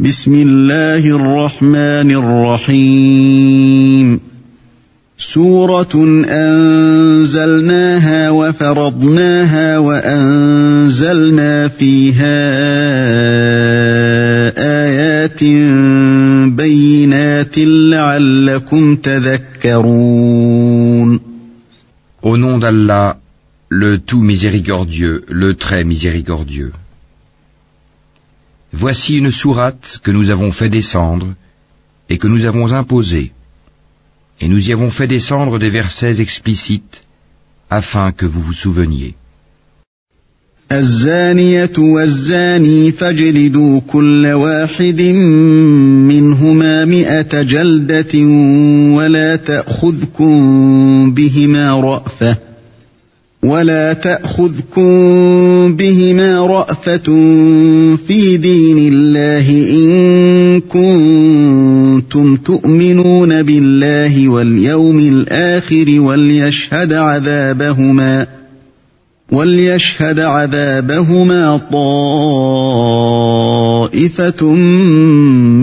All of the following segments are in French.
بسم الله الرحمن الرحيم سورة أنزلناها وفرضناها وأنزلنا فيها آيات بينات لعلكم تذكرون Au nom d'Allah, le tout miséricordieux, le très miséricordieux. Voici une sourate que nous avons fait descendre et que nous avons imposée. Et nous y avons fait descendre des versets explicites afin que vous vous souveniez. الزانية والزاني فاجلدوا كل واحد منهما مئة جلدة ولا تأخذكم بهما رأفة ولا تأخذكم بهما رأفة في دين الله إن كنتم تؤمنون بالله واليوم الآخر وليشهد عذابهما وليشهد عذابهما طائفة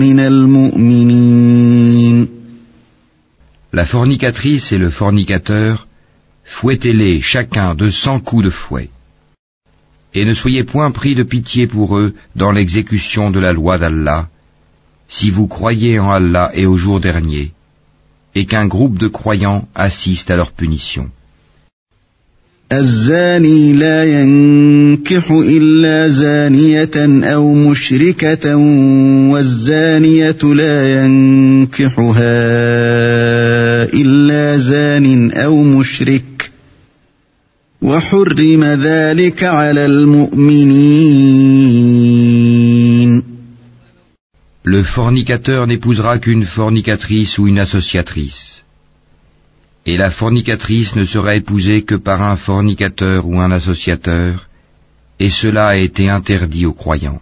من المؤمنين. La fornicatrice et le fornicateur, fouettez-les chacun de cent coups de fouet. Et ne soyez point pris de pitié pour eux dans l'exécution de la loi d'Allah, si vous croyez en Allah et au jour dernier, et qu'un groupe de croyants assiste à leur punition. الزاني لا ينكح إلا زانية أو مشركة والزانية لا ينكحها إلا زان أو مشرك وحرم ذلك على المؤمنين Le fornicateur n'épousera qu'une fornicatrice ou une associatrice. Et la fornicatrice ne sera épousée que par un fornicateur ou un associateur, et cela a été interdit aux croyants.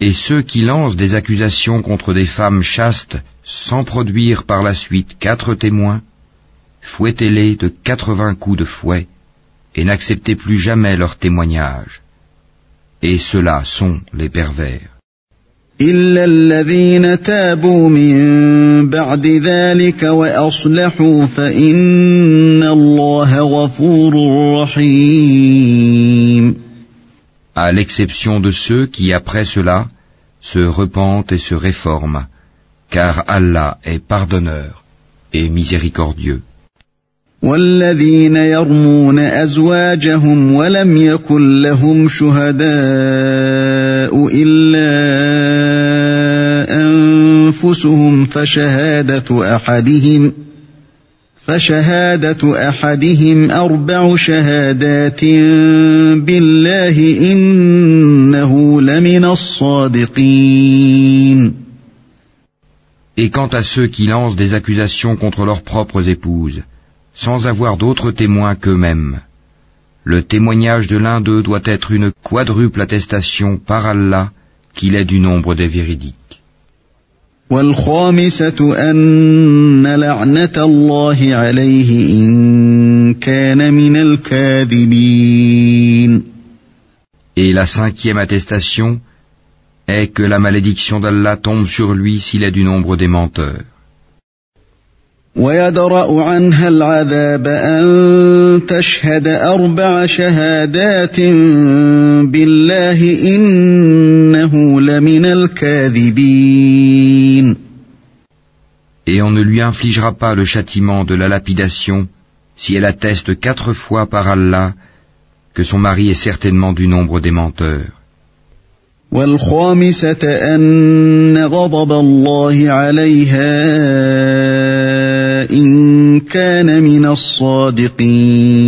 Et ceux qui lancent des accusations contre des femmes chastes sans produire par la suite quatre témoins, fouettez-les de quatre-vingts coups de fouet et n'acceptez plus jamais leur témoignage. Et ceux-là sont les pervers. إلا الذين تابوا من بعد ذلك وأصلحوا فإن الله غفور رحيم À l'exception de ceux qui, après cela, se repentent et se réforment, car Allah est pardonneur et miséricordieux. والذين يرمون أزواجهم ولم يكن لهم شهداء إلا أنفسهم فشهادة أحدهم فشهادة أحدهم أربع شهادات بالله إنه لمن الصادقين Et quant à ceux qui lancent des accusations contre leurs propres épouses, sans avoir d'autres témoins qu'eux-mêmes, le témoignage de l'un d'eux doit être une quadruple attestation par Allah qu'il est du nombre des véridiques. والخامسة أن لعنة الله عليه إن كان من الكاذبين Et la cinquième attestation est que la malédiction d'Allah tombe sur lui s'il est du nombre des menteurs. ويدرأ عنها العذاب أن تشهد أربع شهادات بالله إنه لمن الكاذبين Et on ne lui infligera pas le châtiment de la lapidation si elle atteste quatre fois par Allah que son mari est certainement du nombre des menteurs. والخامسة أن غضب الله عليها إن كان من الصادقين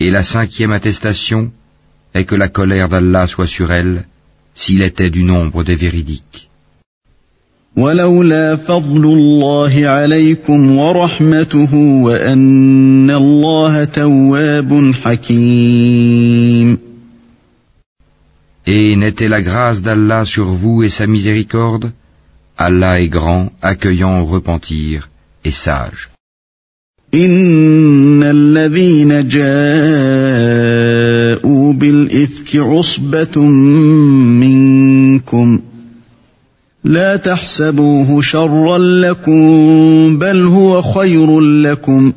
Et la cinquième attestation est que la colère d'Allah soit sur elle s'il était du nombre des véridiques. ولولا فضل الله عليكم ورحمته وأن الله تواب حكيم Et n'était la grâce d'Allah sur vous et sa miséricorde Allah est grand, accueillant au repentir et sage. إن الذين جاءوا بالإفك عصبة منكم لا تحسبوه شرا لكم بل هو خير لكم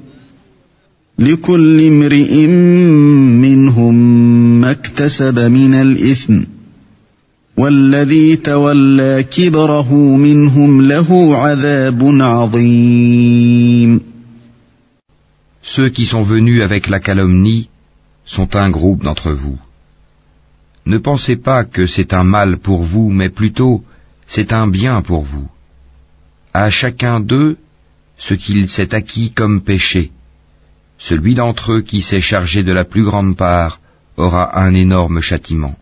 لكل امرئ منهم ما اكتسب من الإثم والذي تولى كبره منهم له عذاب عظيم Ceux qui sont venus avec la calomnie sont un groupe d'entre vous. Ne pensez pas que c'est un mal pour vous, mais plutôt c'est un bien pour vous. À chacun d'eux ce qu'il s'est acquis comme péché. Celui d'entre eux qui s'est chargé de la plus grande part aura un énorme châtiment.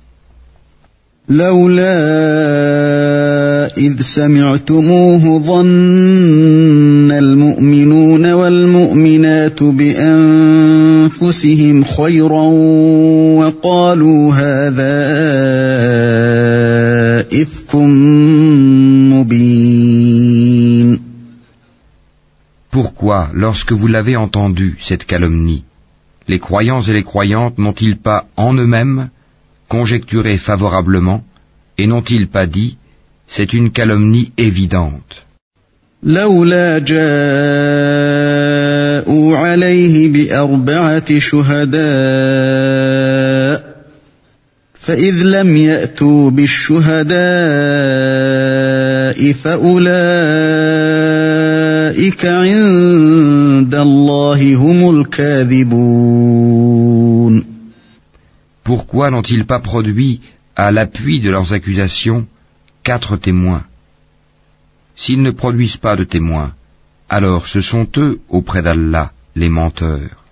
إذ سمعتموه ظن المؤمنون والمؤمنات بأنفسهم خيرا وقالوا هذا إفك مبين Pourquoi, lorsque vous l'avez entendu, cette calomnie, les croyants et les croyantes n'ont-ils pas en eux-mêmes conjecturé favorablement et n'ont-ils pas dit c'est une calomnie évidente. لولا جاءوا عليه بأربعة شهداء فإذ لم يأتوا بالشهداء فأولئك عند الله هم الكاذبون Pourquoi n'ont-ils pas produit, à l'appui de leurs accusations, quatre témoins. S'ils ne produisent pas de témoins, alors ce sont eux auprès d'Allah les menteurs.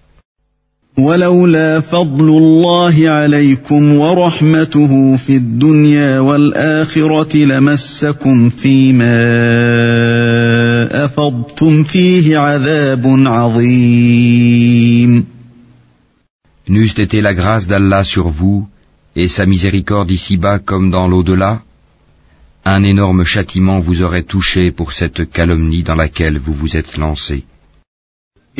ولولا فضل الله عليكم ورحمته في الدنيا والآخرة لمسكم فيما أفضتم فيه عذاب عظيم N'eût été la grâce d'Allah sur vous et sa miséricorde ici-bas comme dans l'au-delà, un énorme châtiment vous aurait touché pour cette calomnie dans laquelle vous vous êtes lancé.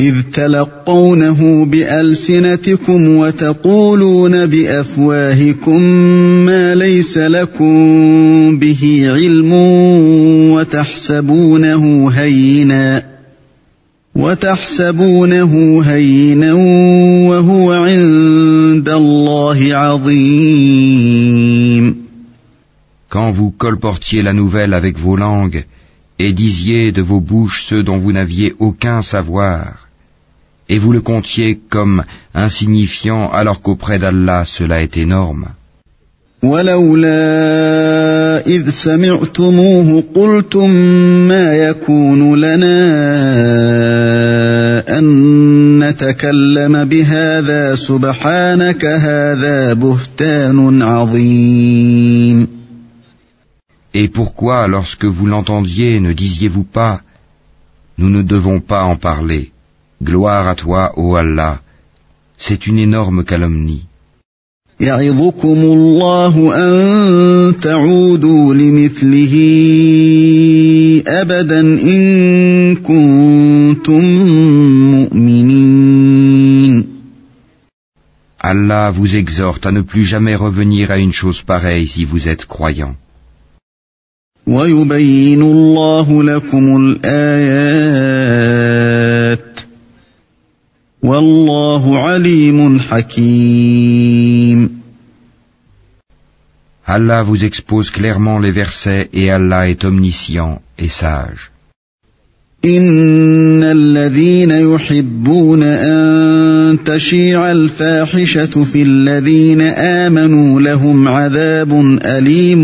إذ تلقونه بألسنتكم وتقولون بأفواهكم ما ليس لكم به علم وتحسبونه هينا وتحسبونه هينا وهو عند الله عظيم quand vous colportiez la nouvelle avec vos langues et disiez de vos bouches ceux dont vous n'aviez aucun savoir, et vous le comptiez comme insignifiant alors qu'auprès d'Allah cela est énorme. et pourquoi, lorsque vous l'entendiez, ne disiez-vous pas Nous ne devons pas en parler. Gloire à toi, ô Allah. C'est une énorme calomnie. Allah vous exhorte à ne plus jamais revenir à une chose pareille si vous êtes croyant. ويبين الله لكم الآيات والله عليم حكيم Allah vous expose clairement les versets et Allah est omniscient et sage. إن الذين يحبون أن تشيع الفاحشة في الذين آمنوا لهم عذاب أليم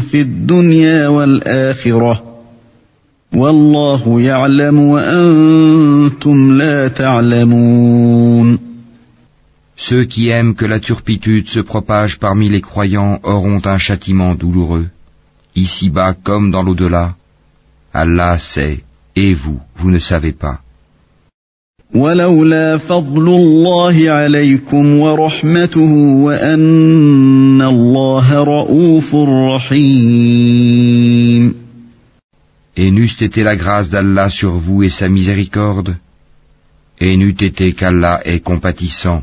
في الدنيا والآخرة والله يعلم وأنتم لا تعلمون Ceux qui aiment que la turpitude se propage parmi les croyants auront un châtiment douloureux, ici-bas comme dans l'au-delà. Allah sait, et vous, vous ne savez pas. Et n'eût été la grâce d'Allah sur vous et sa miséricorde, et n'eût été qu'Allah est compatissant,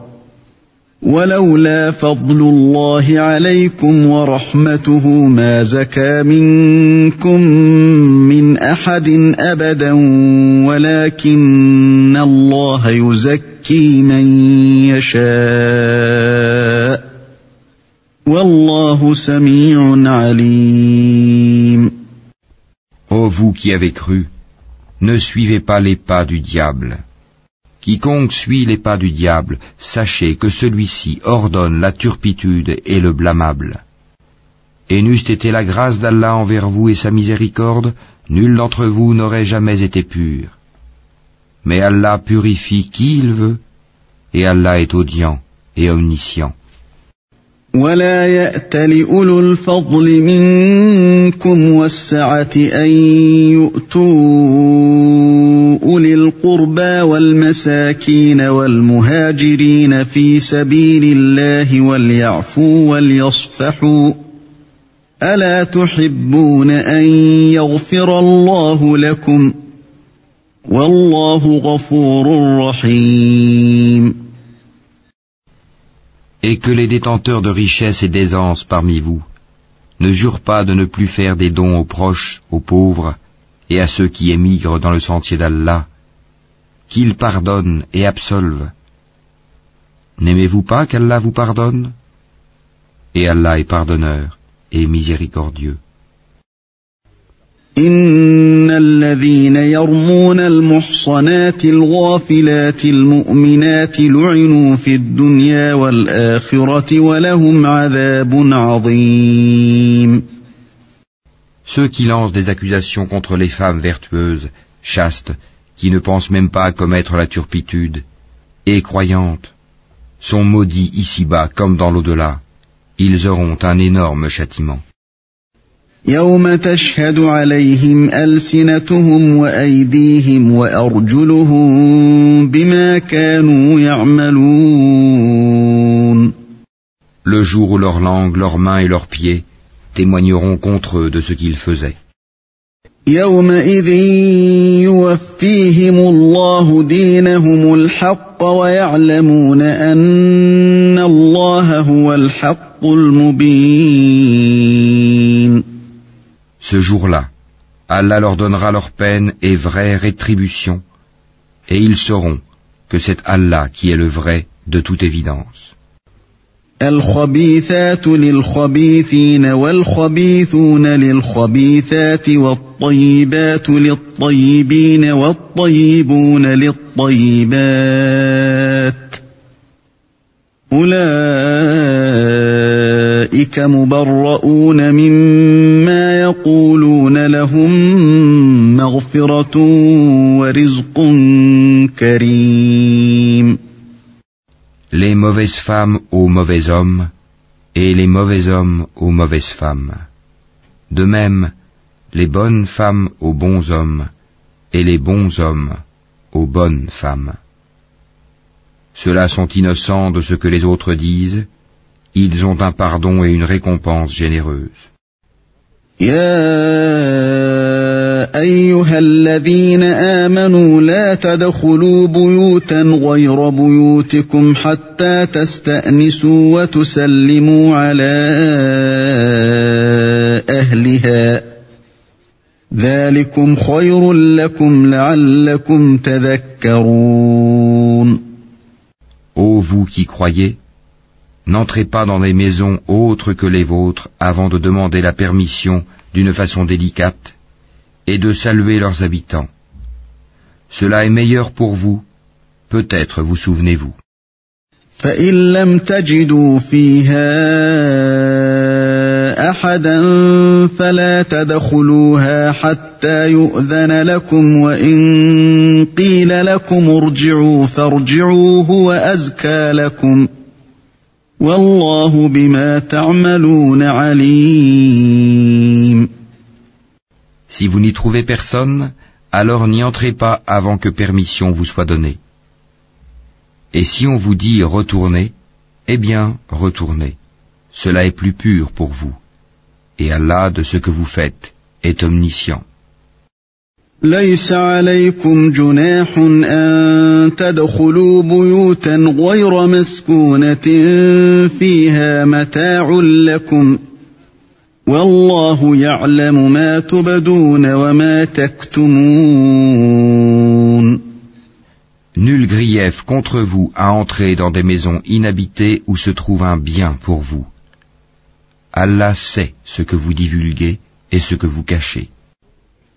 ولولا فضل الله عليكم ورحمته ما زكى منكم من أحد أبدا ولكن الله يزكي من يشاء والله سميع عليم Ô vous qui avez cru, ne suivez pas les pas du diable. Quiconque suit les pas du diable, sachez que celui-ci ordonne la turpitude et le blâmable. Et n'eût été la grâce d'Allah envers vous et sa miséricorde, nul d'entre vous n'aurait jamais été pur. Mais Allah purifie qui il veut, et Allah est audient et omniscient. ولا يأت لأولو الفضل منكم والسعة أن يؤتوا أولي القربى والمساكين والمهاجرين في سبيل الله وليعفوا وليصفحوا ألا تحبون أن يغفر الله لكم والله غفور رحيم et que les détenteurs de richesses et d'aisance parmi vous ne jurent pas de ne plus faire des dons aux proches, aux pauvres et à ceux qui émigrent dans le sentier d'Allah, qu'ils pardonnent et absolvent. N'aimez-vous pas qu'Allah vous pardonne Et Allah est pardonneur et miséricordieux. ان الذين يرمون المحصنات الغافلات المؤمنات لعنوا في الدنيا والاخره ولهم عذاب عظيم Ceux qui lancent des accusations contre les femmes vertueuses, chastes, qui ne pensent même pas à commettre la turpitude, et croyantes, sont maudits ici-bas comme dans l'au-delà. Ils auront un énorme châtiment. يوم تشهد عليهم السنتهم وايديهم وارجلهم بما كانوا يعملون Le jour où leur langue, leurs mains et leurs pieds témoigneront contre eux de ce qu'ils faisaient. يومئذ يوفيهم الله دينهم الحق ويعلمون ان الله هو الحق المبين Ce jour-là, Allah leur donnera leur peine et vraie rétribution, et ils sauront que c'est Allah qui est le vrai de toute évidence. الخبيثات للخبيثين والخبيثون للخبيثات والطيبات للطيبين والطيبون للطيبات أولئك مبرؤون مما يقولون لهم مغفرة ورزق كريم Les mauvaises femmes aux mauvais hommes, et les mauvais hommes aux mauvaises femmes. De même, les bonnes femmes aux bons hommes, et les bons hommes aux bonnes femmes. Ceux-là sont innocents de ce que les autres disent, ils ont un pardon et une récompense généreuse. ايها الذين امنوا لا تدخلوا بيوتا غير بيوتكم حتى تستانسوا وتسلموا على اهلها ذلكم خير لكم لعلكم تذكرون Ô vous qui croyez, n'entrez pas dans des maisons autres que les vôtres avant de demander la permission d'une façon délicate et de saluer leurs habitants. Cela est meilleur pour vous, peut-être vous souvenez-vous. فإن لم تجدوا فيها أحدا فلا تدخلوها حتى يؤذن لكم وإن قيل لكم ارجعوا فارجعوا هو أزكى لكم والله بما تعملون عليم Si vous n'y trouvez personne, alors n'y entrez pas avant que permission vous soit donnée. Et si on vous dit retournez, eh bien retournez. Cela est plus pur pour vous. Et Allah de ce que vous faites est omniscient. ليس عليكم جناح أن تدخلوا بيوتا غير مسكونة فيها متاع لكم والله يعلم ما تبدون وما تكتمون Nul grief contre vous à entrer dans des maisons inhabitées où se trouve un bien pour vous. Allah sait ce que vous divulguez et ce que vous cachez.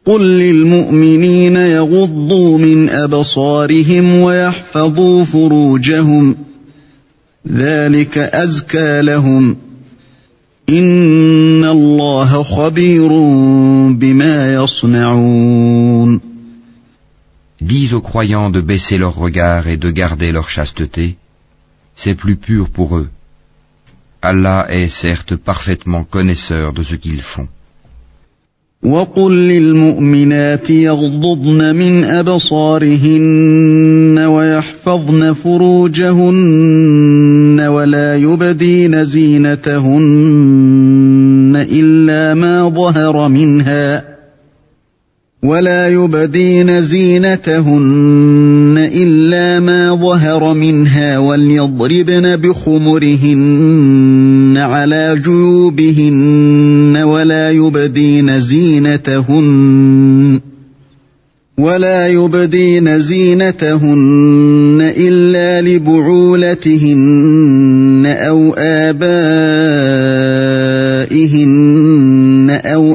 قل للمؤمنين يغضوا من أبصارهم ويحفظوا فروجهم ذلك أزكى لهم Inna Dis aux croyants de baisser leurs regards et de garder leur chasteté, c'est plus pur pour eux. Allah est certes parfaitement connaisseur de ce qu'ils font. وقل للمؤمنات يغضضن من أبصارهن ويحفظن فروجهن ولا يبدين زينتهن إلا ما ظهر منها ولا يبدين زينتهن إلا ما ظهر منها وليضربن بخمرهن على جيوبهن ولا يبدين زينتهن ولا يبدين زينتهن إلا لبعولتهن أو آبائهن أو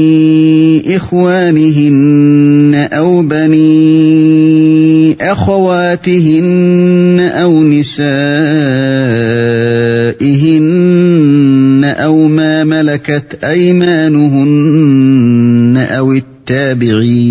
إخوانهن أو بني أخواتهن أو نسائهن أو ما ملكت أيمانهن أو التابعين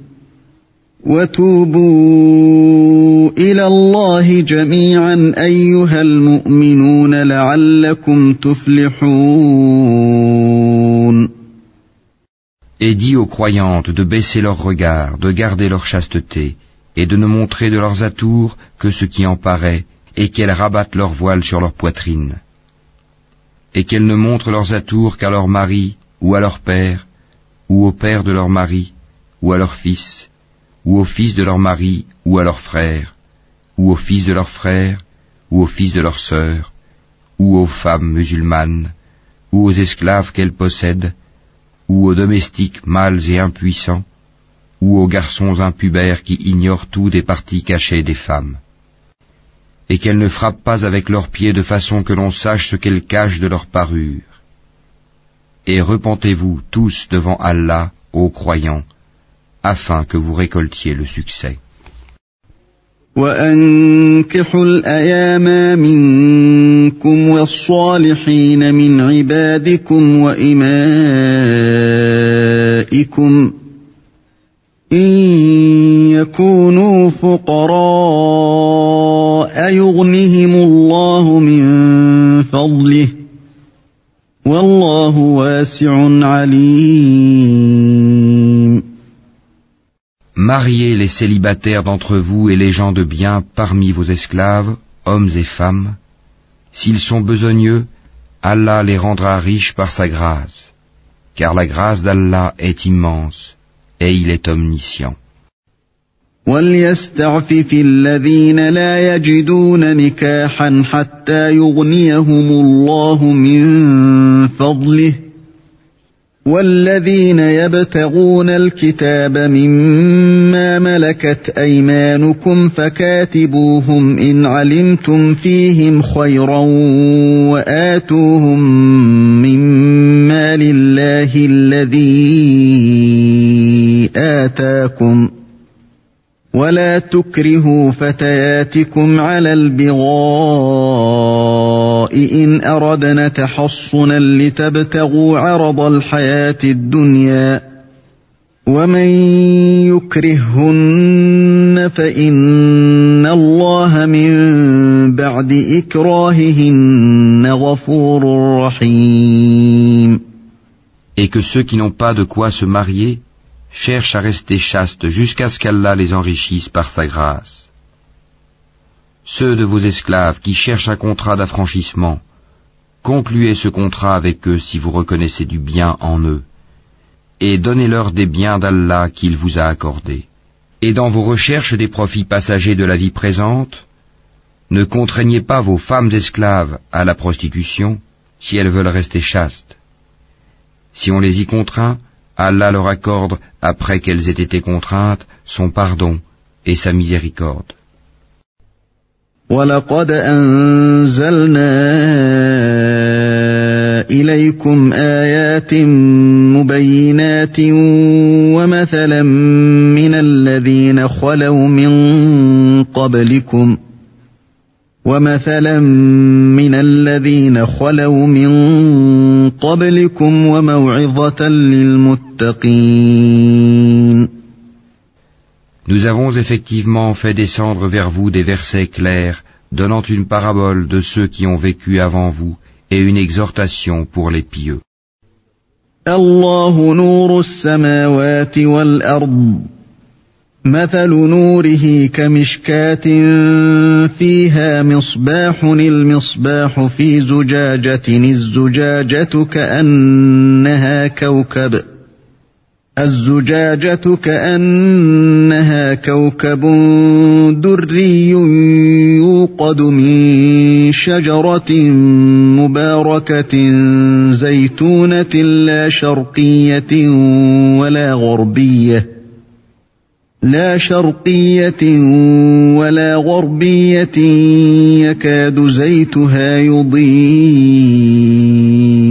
وتوبوا إلى الله جميعا أيها المؤمنون لعلكم تفلحون Et dis aux croyantes de baisser leur regard, de garder leur chasteté, et de ne montrer de leurs atours que ce qui en paraît, et qu'elles rabattent leur voile sur leur poitrine. Et qu'elles ne montrent leurs atours qu'à leur mari, ou à leur père, ou au père de leur mari, ou à leur fils, ou au fils de leur mari, ou à leurs frères, ou au fils de leurs frères, ou au fils de leurs sœurs, ou aux femmes musulmanes, ou aux esclaves qu'elles possèdent, ou aux domestiques mâles et impuissants, ou aux garçons impubères qui ignorent tout des parties cachées des femmes. Et qu'elles ne frappent pas avec leurs pieds de façon que l'on sache ce qu'elles cachent de leur parure. Et repentez-vous tous devant Allah, ô croyants, afin que vous récoltiez le succès. وأنكحوا منكم والصالحين من عبادكم وإمائكم إن يكونوا فقراء يغنهم الله من فضله والله واسع عليم Mariez les célibataires d'entre vous et les gens de bien parmi vos esclaves, hommes et femmes. S'ils sont besogneux, Allah les rendra riches par sa grâce, car la grâce d'Allah est immense et il est omniscient. وليستعفف الذين لا يجدون نكاحا حتى يغنيهم الله من فضله والذين يبتغون الكتاب مما ملكت ايمانكم فكاتبوهم ان علمتم فيهم خيرا واتوهم مما لله الذي اتاكم ولا تكرهوا فتياتكم على البغاء ان اردنا تحصنا لتبتغوا عرض الحياة الدنيا ومن يكرههن فان الله من بعد اكراههن غفور رحيم Et que ceux qui n'ont pas de quoi se marier cherchent à rester chastes jusqu'à ce qu'Allah les enrichisse par sa grâce. Ceux de vos esclaves qui cherchent un contrat d'affranchissement, concluez ce contrat avec eux si vous reconnaissez du bien en eux, et donnez-leur des biens d'Allah qu'il vous a accordés. Et dans vos recherches des profits passagers de la vie présente, ne contraignez pas vos femmes esclaves à la prostitution si elles veulent rester chastes. Si on les y contraint, Allah leur accorde, après qu'elles aient été contraintes, son pardon et sa miséricorde. ولقد أنزلنا إليكم آيات مبينات ومثلا من الذين خلوا من قبلكم ومثلا من الذين خلوا من قبلكم وموعظة للمتقين Nous avons effectivement fait descendre vers vous des versets clairs, donnant une parabole de ceux qui ont vécu avant vous et une exhortation pour les pieux. الله نور السماوات والأرض مثل نوره كمشكاة فيها مصباح المصباح في زجاجة الزجاجة كأنها كوكب الزجاجة كأنها كوكب دري يوقد من شجرة مباركة زيتونة لا شرقية ولا غربية. لا شرقية ولا غربية يكاد زيتها يضيء.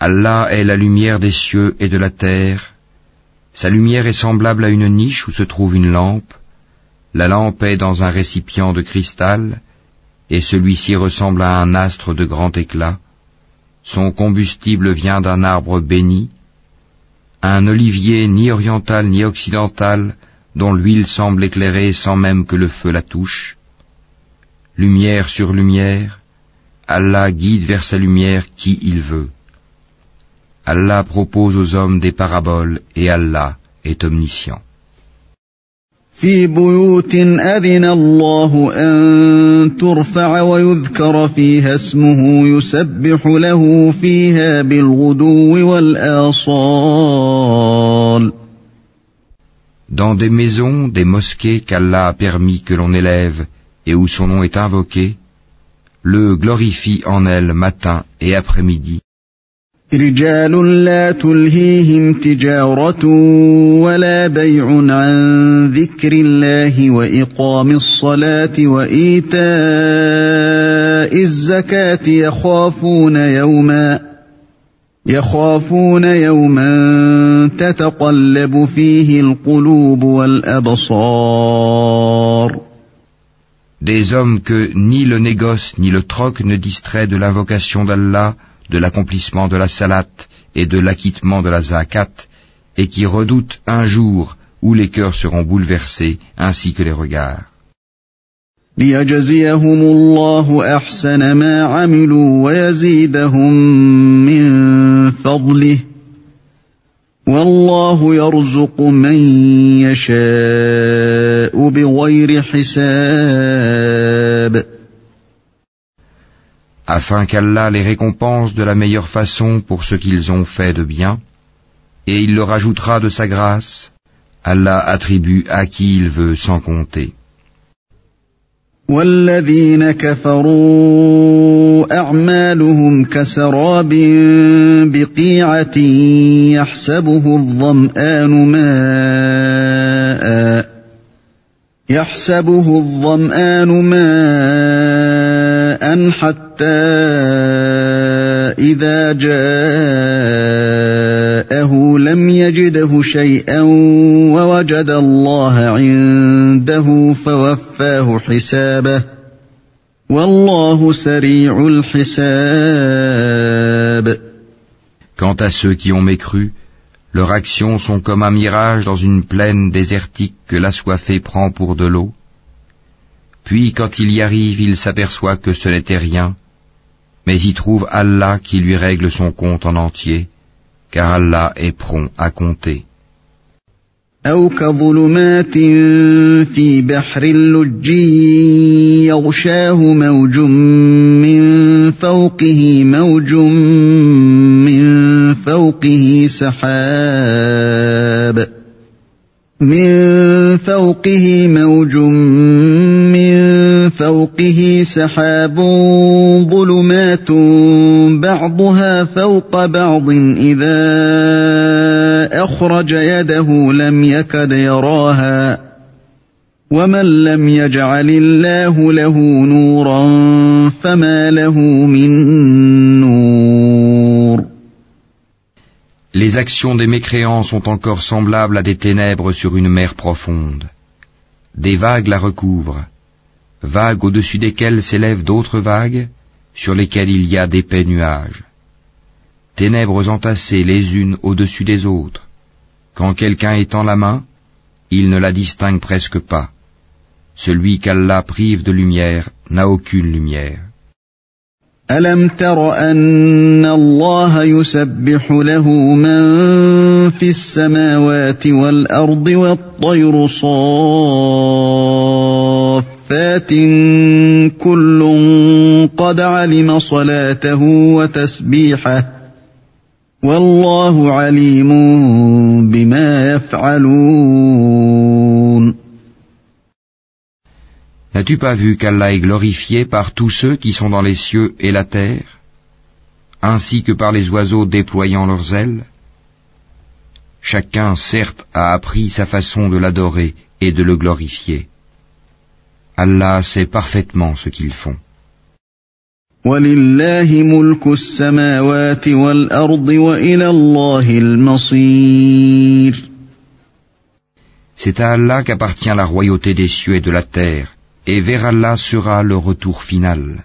Allah est la lumière des cieux et de la terre. Sa lumière est semblable à une niche où se trouve une lampe. La lampe est dans un récipient de cristal, et celui-ci ressemble à un astre de grand éclat. Son combustible vient d'un arbre béni, un olivier ni oriental ni occidental, dont l'huile semble éclairer sans même que le feu la touche. Lumière sur lumière, Allah guide vers sa lumière qui il veut. Allah propose aux hommes des paraboles et Allah est omniscient. في بيوت أذن الله أن ترفع ويذكر فيها اسمه يسبح له فيها بالغدو والآصال Dans des maisons, des mosquées qu'Allah a permis que l'on élève et où son nom est invoqué, le glorifie en elles matin et après-midi. رجال لا تلهيهم تجارة ولا بيع عن ذكر الله وإقام الصلاة وإيتاء الزكاة يخافون يوما يخافون يوما تتقلب فيه القلوب والأبصار. Des hommes que ni le négoce ni le troc ne distrait de l'invocation d'Allah, de l'accomplissement de la salat et de l'acquittement de la zakat, et qui redoutent un jour où les cœurs seront bouleversés ainsi que les regards. ليجزيهم الله احسن ما عملوا ويزيدهم من فضله والله يرزق من يشاء بغير حساب afin qu'Allah les récompense de la meilleure façon pour ce qu'ils ont fait de bien, et il leur ajoutera de sa grâce, Allah attribue à qui il veut sans compter. والذين كفروا اعمالهم كسراب بقيعه يحسبه الظمان ماء يحسبه الظمان ماء حتى اذا جاءه لم يجده شيئا ووجد الله عنده فوفاه حسابه والله سريع الحساب Quant à ceux qui ont mécru, leurs actions sont comme un mirage dans une plaine désertique que l'assoiffé prend pour de l'eau. Puis quand il y arrive, il s'aperçoit que ce n'était rien, mais y trouve Allah qui lui règle son compte en entier, car Allah est prompt à compter. أو كظلمات في بحر اللج يغشاه موج من فوقه موج من فوقه سحاب من فوقه موج من فوقه سحاب ظلمات بعضها فوق بعض إذا أخرج يده لم يكد يراها ومن لم يجعل الله له نورا فما له من نور Les actions des mécréants sont encore semblables à des ténèbres sur une mer profonde. Des vagues la recouvrent, vagues au-dessus desquelles s'élèvent d'autres vagues, sur lesquelles il y a d'épais nuages. Ténèbres entassées les unes au-dessus des autres. Quand quelqu'un étend la main, il ne la distingue presque pas. Celui qu'Allah prive de lumière n'a aucune lumière. ألم تر أن الله يسبح له من في السماوات والأرض والطير صافات كل قد علم صلاته وتسبيحه والله عليم بما يفعلون N'as-tu pas vu qu'Allah est glorifié par tous ceux qui sont dans les cieux et la terre, ainsi que par les oiseaux déployant leurs ailes Chacun, certes, a appris sa façon de l'adorer et de le glorifier. Allah sait parfaitement ce qu'ils font. C'est à Allah qu'appartient la royauté des cieux et de la terre, et vers Allah sera le retour final.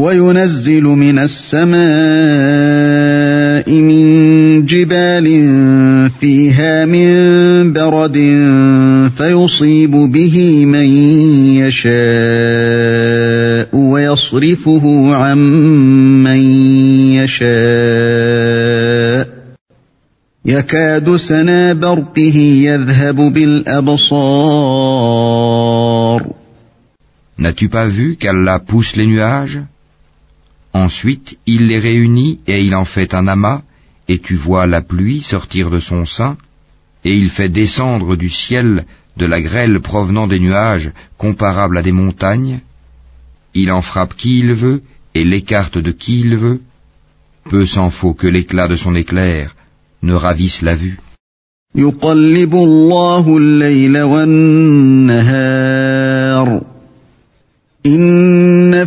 وينزل من السماء من جبال فيها من برد فيصيب به من يشاء ويصرفه عن من يشاء. يكاد سنا برقه يذهب بالأبصار. N'as-tu pas vu qu'Allah pousse les nuages? Ensuite, il les réunit et il en fait un amas, et tu vois la pluie sortir de son sein, et il fait descendre du ciel de la grêle provenant des nuages comparables à des montagnes, il en frappe qui il veut et l'écarte de qui il veut, peu s'en faut que l'éclat de son éclair ne ravisse la vue. Allah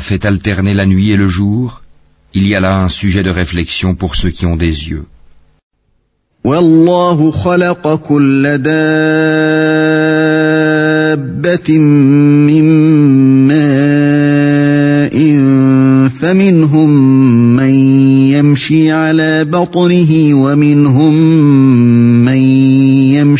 fait alterner la nuit et le jour. Il y a là un sujet de réflexion pour ceux qui ont des yeux. والله خلق كل دابة من ماء فمنهم من يمشي على بطنه ومنهم من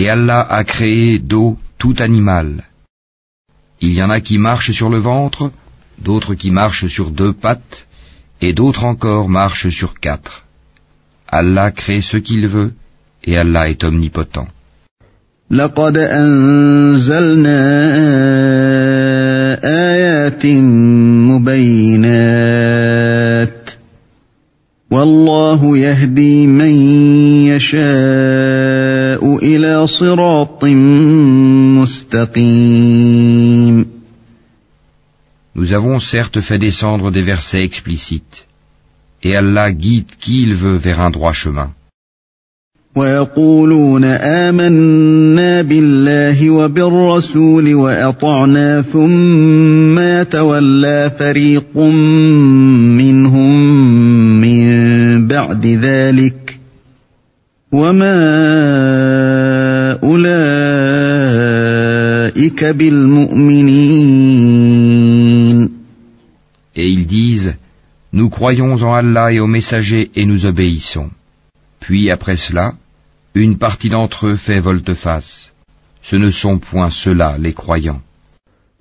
Et Allah a créé d'eau tout animal. Il y en a qui marchent sur le ventre, d'autres qui marchent sur deux pattes, et d'autres encore marchent sur quatre. Allah crée ce qu'il veut, et Allah est omnipotent. لقد أنزلنا آيات مبينات والله يهدي من يشاء إلى صراط مستقيم Nous avons certes fait descendre des versets explicites, et Allah guide qui il veut vers un droit chemin. ويقولون آمنا بالله وبالرسول وأطعنا ثم يتولى فريق منهم من بعد ذلك وما أولئك بالمؤمنين Et ils disent, nous croyons en Allah et aux messagers et nous obéissons. Puis après cela, une partie d'entre eux fait volte-face. Ce ne sont point ceux-là les croyants.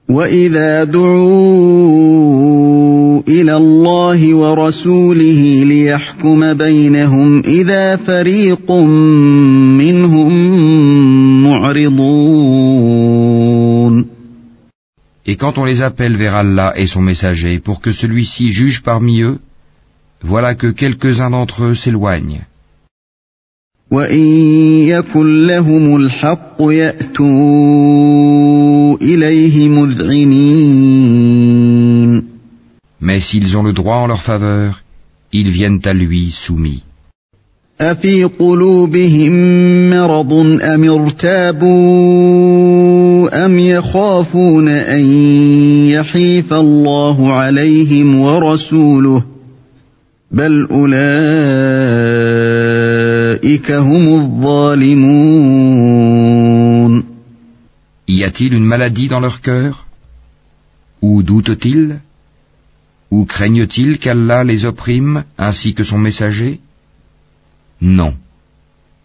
وإذا دعوا إلى الله ورسوله ليحكم بينهم إذا فريق منهم معرضون Et quand on les appelle vers Allah et son messager pour que celui-ci juge parmi eux, voilà que quelques-uns d'entre eux s'éloignent. وإن يكن لهم الحق يأتوا إليه مذعنين Mais s'ils ont le droit en leur faveur, ils viennent à lui soumis. أفي قلوبهم مرض أم ارتابوا أم يخافون أن يحيف الله عليهم ورسوله بل أولئك Y a-t-il une maladie dans leur cœur Ou doutent-ils Ou craignent-ils qu'Allah les opprime ainsi que son messager Non.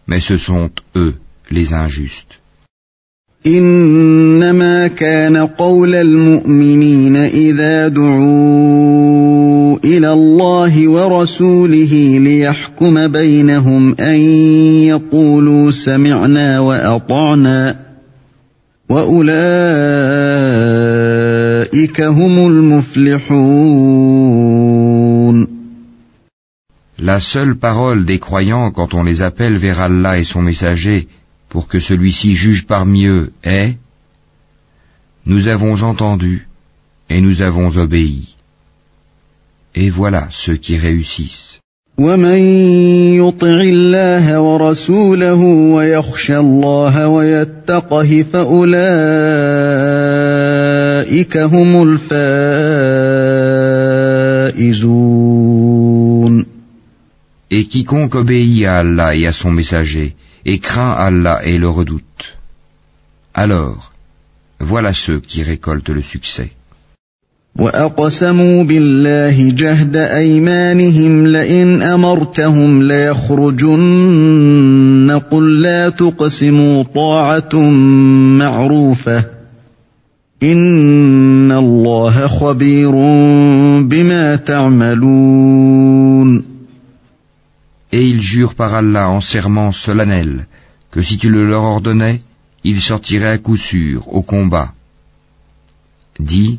Mais ce sont eux, les injustes. إنما كان قول المؤمنين إذا دعوا إلى الله ورسوله ليحكم بينهم أن يقولوا سمعنا وأطعنا وأولئك هم المفلحون La seule parole des croyants quand on les appelle vers Allah et son messager pour que celui-ci juge parmi eux est Nous avons entendu et nous avons obéi. Et voilà ceux qui réussissent. ومن يطع الله ورسوله ويخشى الله ويتقه فأولئك هم الفائزون Et quiconque obéit à Allah et à son messager, et craint Allah et le redoute. Alors, Voilà ceux qui récoltent le succès. وأقسموا بالله جهد أيمانهم لئن أمرتهم ليخرجن قل لا تقسموا طاعة معروفة إن الله خبير بما تعملون Et ils jurent par Allah en serment solennel que si tu le leur ordonnais, ils sortiraient à coup sûr au combat. Dis,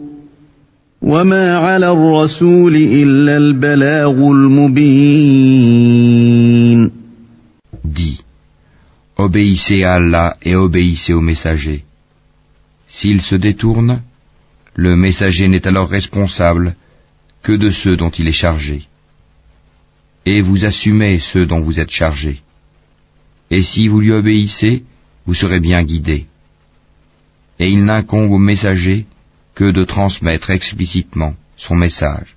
وما على الرسول الا البلاغ المبين Dis, obéissez à Allah et obéissez aux messagers. S'il se détourne, le messager n'est alors responsable que de ceux dont il est chargé. Et vous assumez ceux dont vous êtes chargé. Et si vous lui obéissez, vous serez bien guidé. Et il n'incombe au messager que de transmettre explicitement son message.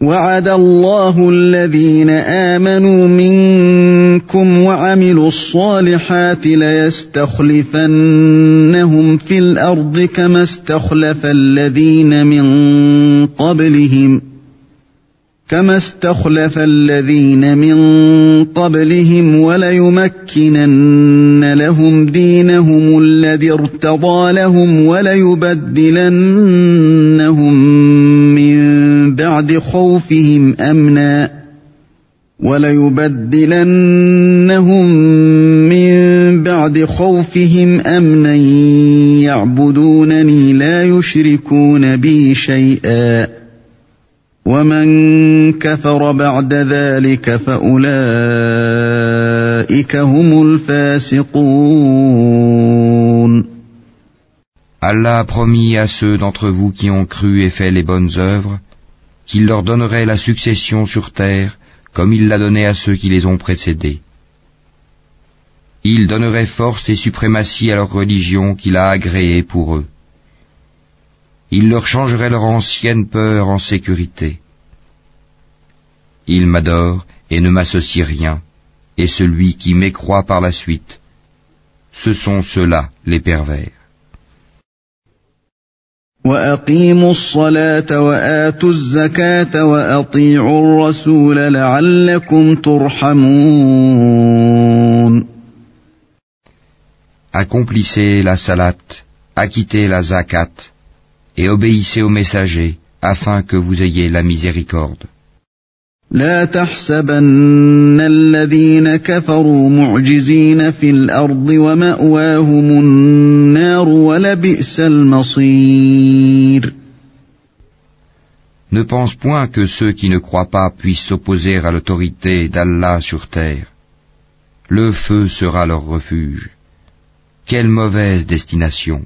وعد الله الذين آمنوا منكم وعملوا الصالحات ليستخلفنهم في الأرض كما استخلف الذين من قبلهم كما استخلف الذين من قبلهم وليمكنن لهم دينهم الذي ارتضى لهم وليبدلنهم من بعد خوفهم امنا وليبدلنهم من بعد خوفهم امنا يعبدونني لا يشركون بي شيئا ومن كفر بعد ذلك فاولئك هم الفاسقون Allah a promis à ceux d'entre vous qui ont cru et fait les bonnes œuvres qu'il leur donnerait la succession sur terre comme il l'a donné à ceux qui les ont précédés. Il donnerait force et suprématie à leur religion qu'il a agréée pour eux. Il leur changerait leur ancienne peur en sécurité. Il m'adore et ne m'associe rien, et celui qui m'écroît par la suite, ce sont ceux-là les pervers. Accomplissez la salat, acquittez la zakat, et obéissez aux messagers, afin que vous ayez la miséricorde. لا تحسبن الذين كفروا معجزين في الأرض ومأواهم النار ولبئس المصير Ne pense point que ceux qui ne croient pas puissent s'opposer à l'autorité d'Allah sur terre. Le feu sera leur refuge. Quelle mauvaise destination.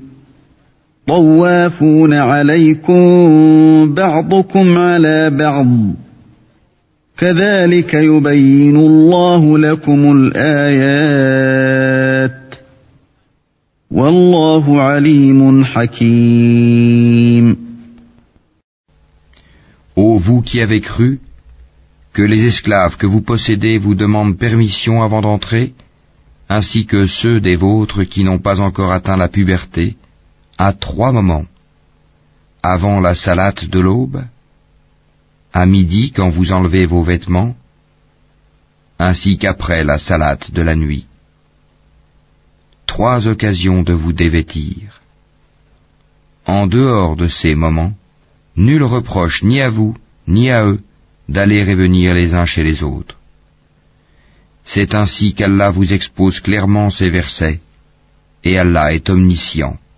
طوافون عليكم بعضكم على بعض كذلك يبين الله لكم الآيات والله عليم حكيم Ô vous qui avez cru, que les esclaves que vous possédez vous demandent permission avant d'entrer, ainsi que ceux des vôtres qui n'ont pas encore atteint la puberté, à trois moments, avant la salate de l'aube, à midi quand vous enlevez vos vêtements, ainsi qu'après la salate de la nuit. Trois occasions de vous dévêtir. En dehors de ces moments, nul reproche ni à vous, ni à eux, d'aller et venir les uns chez les autres. C'est ainsi qu'Allah vous expose clairement ces versets, et Allah est omniscient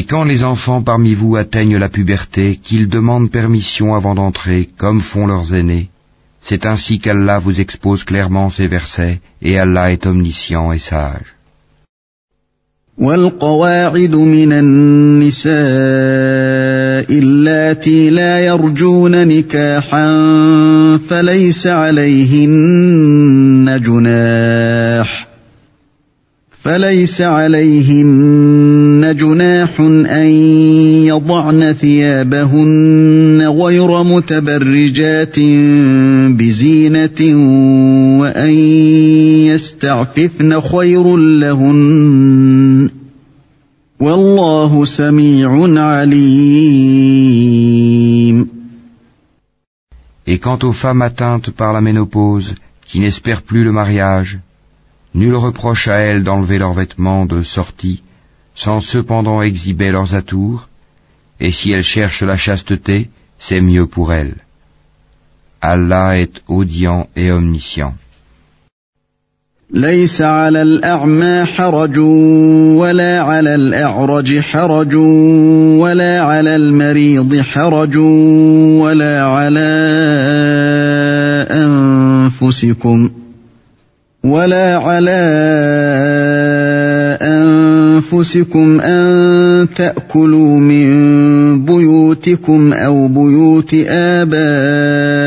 Et quand les enfants parmi vous atteignent la puberté, qu'ils demandent permission avant d'entrer, comme font leurs aînés, c'est ainsi qu'Allah vous expose clairement ces versets, et Allah est omniscient et sage. والقواعد من النساء اللاتي لا يرجون نكاحا فليس عليهن جناح فليس عليهن جناح ان يضعن ثيابهن غير متبرجات بزينه وان يستعففن خير لهن والله سميع عليم Et quant aux femmes atteintes par la ménopause, qui n'espèrent plus le mariage, Nul reproche à elles d'enlever leurs vêtements de sortie, sans cependant exhiber leurs atours, et si elles cherchent la chasteté, c'est mieux pour elles. Allah est audient et omniscient. ليس على الأعمى حرج ولا على الأعرج حرج ولا على المريض حرج ولا على أنفسكم ولا على أنفسكم أن تأكلوا من بيوتكم أو بيوت آبائكم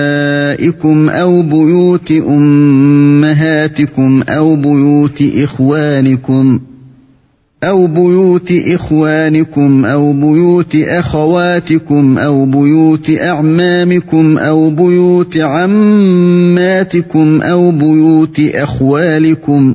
أو بيوت أمهاتكم أو بيوت إخوانكم ۖ أو بيوت إخوانكم أو بيوت أخواتكم أو بيوت أعمامكم أو بيوت عماتكم أو بيوت أخوالكم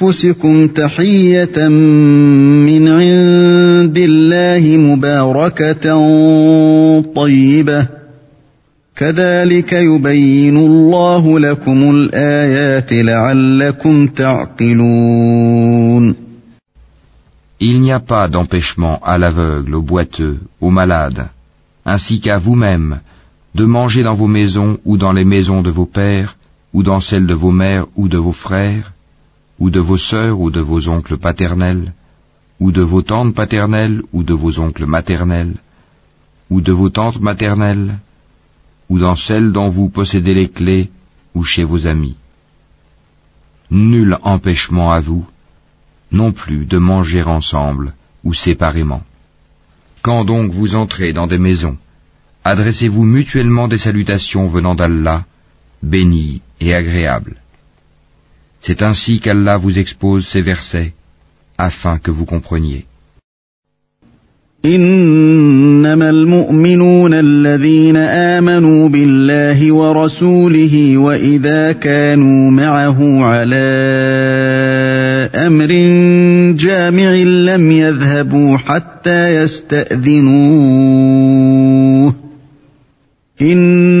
انفسكم تحيه من عند الله مباركه طيبه Il n'y a pas d'empêchement à l'aveugle, au boiteux, au malade, ainsi qu'à vous-même, de manger dans vos maisons ou dans les maisons de vos pères, ou dans celles de vos mères ou de vos frères, ou de vos sœurs ou de vos oncles paternels, ou de vos tantes paternelles ou de vos oncles maternels, ou de vos tantes maternelles, ou dans celle dont vous possédez les clés, ou chez vos amis. Nul empêchement à vous, non plus de manger ensemble ou séparément. Quand donc vous entrez dans des maisons, adressez-vous mutuellement des salutations venant d'Allah, bénies et agréables. C'est ainsi qu'Allah vous expose ces versets, afin que vous compreniez. إنما المؤمنون الذين آمنوا بالله ورسوله وإذا كانوا معه على أمر جامع لم يذهبوا حتى يستأذنوه إن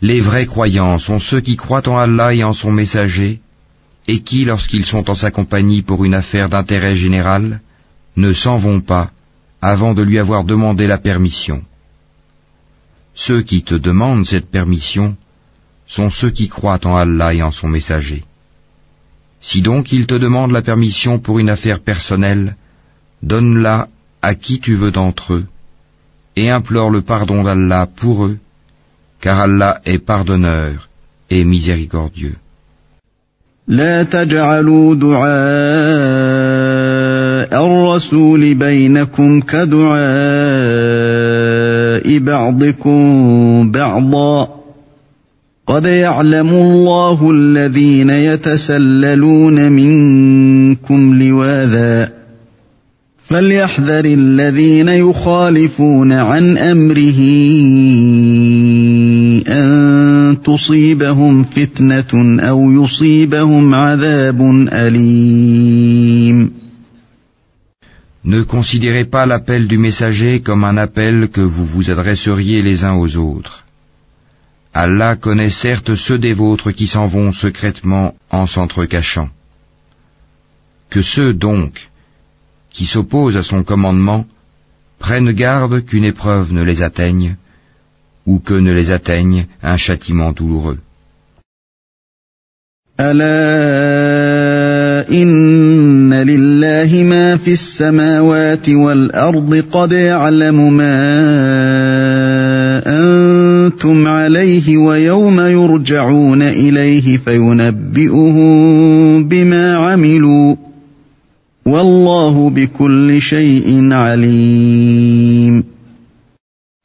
Les vrais croyants sont ceux qui croient en Allah et en son messager, et qui, lorsqu'ils sont en sa compagnie pour une affaire d'intérêt général, ne s'en vont pas avant de lui avoir demandé la permission. Ceux qui te demandent cette permission sont ceux qui croient en Allah et en son messager. Si donc ils te demandent la permission pour une affaire personnelle, donne-la à qui tu veux d'entre eux, et implore le pardon d'Allah pour eux, car Allah est pardonneur et miséricordieux. لا تجعلوا دعاء الرسول بينكم كدعاء بعضكم بعضا قد يعلم الله الذين يتسللون منكم لواذا فليحذر الذين يخالفون عن امره ان تصيبهم فتنه او يصيبهم عذاب اليم Ne considérez pas l'appel du messager comme un appel que vous vous adresseriez les uns aux autres. Allah connaît certes ceux des vôtres qui s'en vont secrètement en s'entrecachant. Que ceux donc qui s'opposent à son commandement prennent garde qu'une épreuve ne les atteigne ou que ne les atteigne un châtiment douloureux.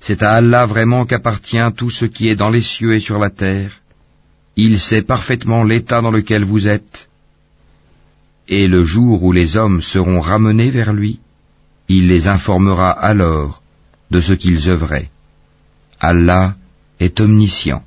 C'est à Allah vraiment qu'appartient tout ce qui est dans les cieux et sur la terre. Il sait parfaitement l'état dans lequel vous êtes et le jour où les hommes seront ramenés vers lui, il les informera alors de ce qu'ils œuvraient. Allah est omniscient.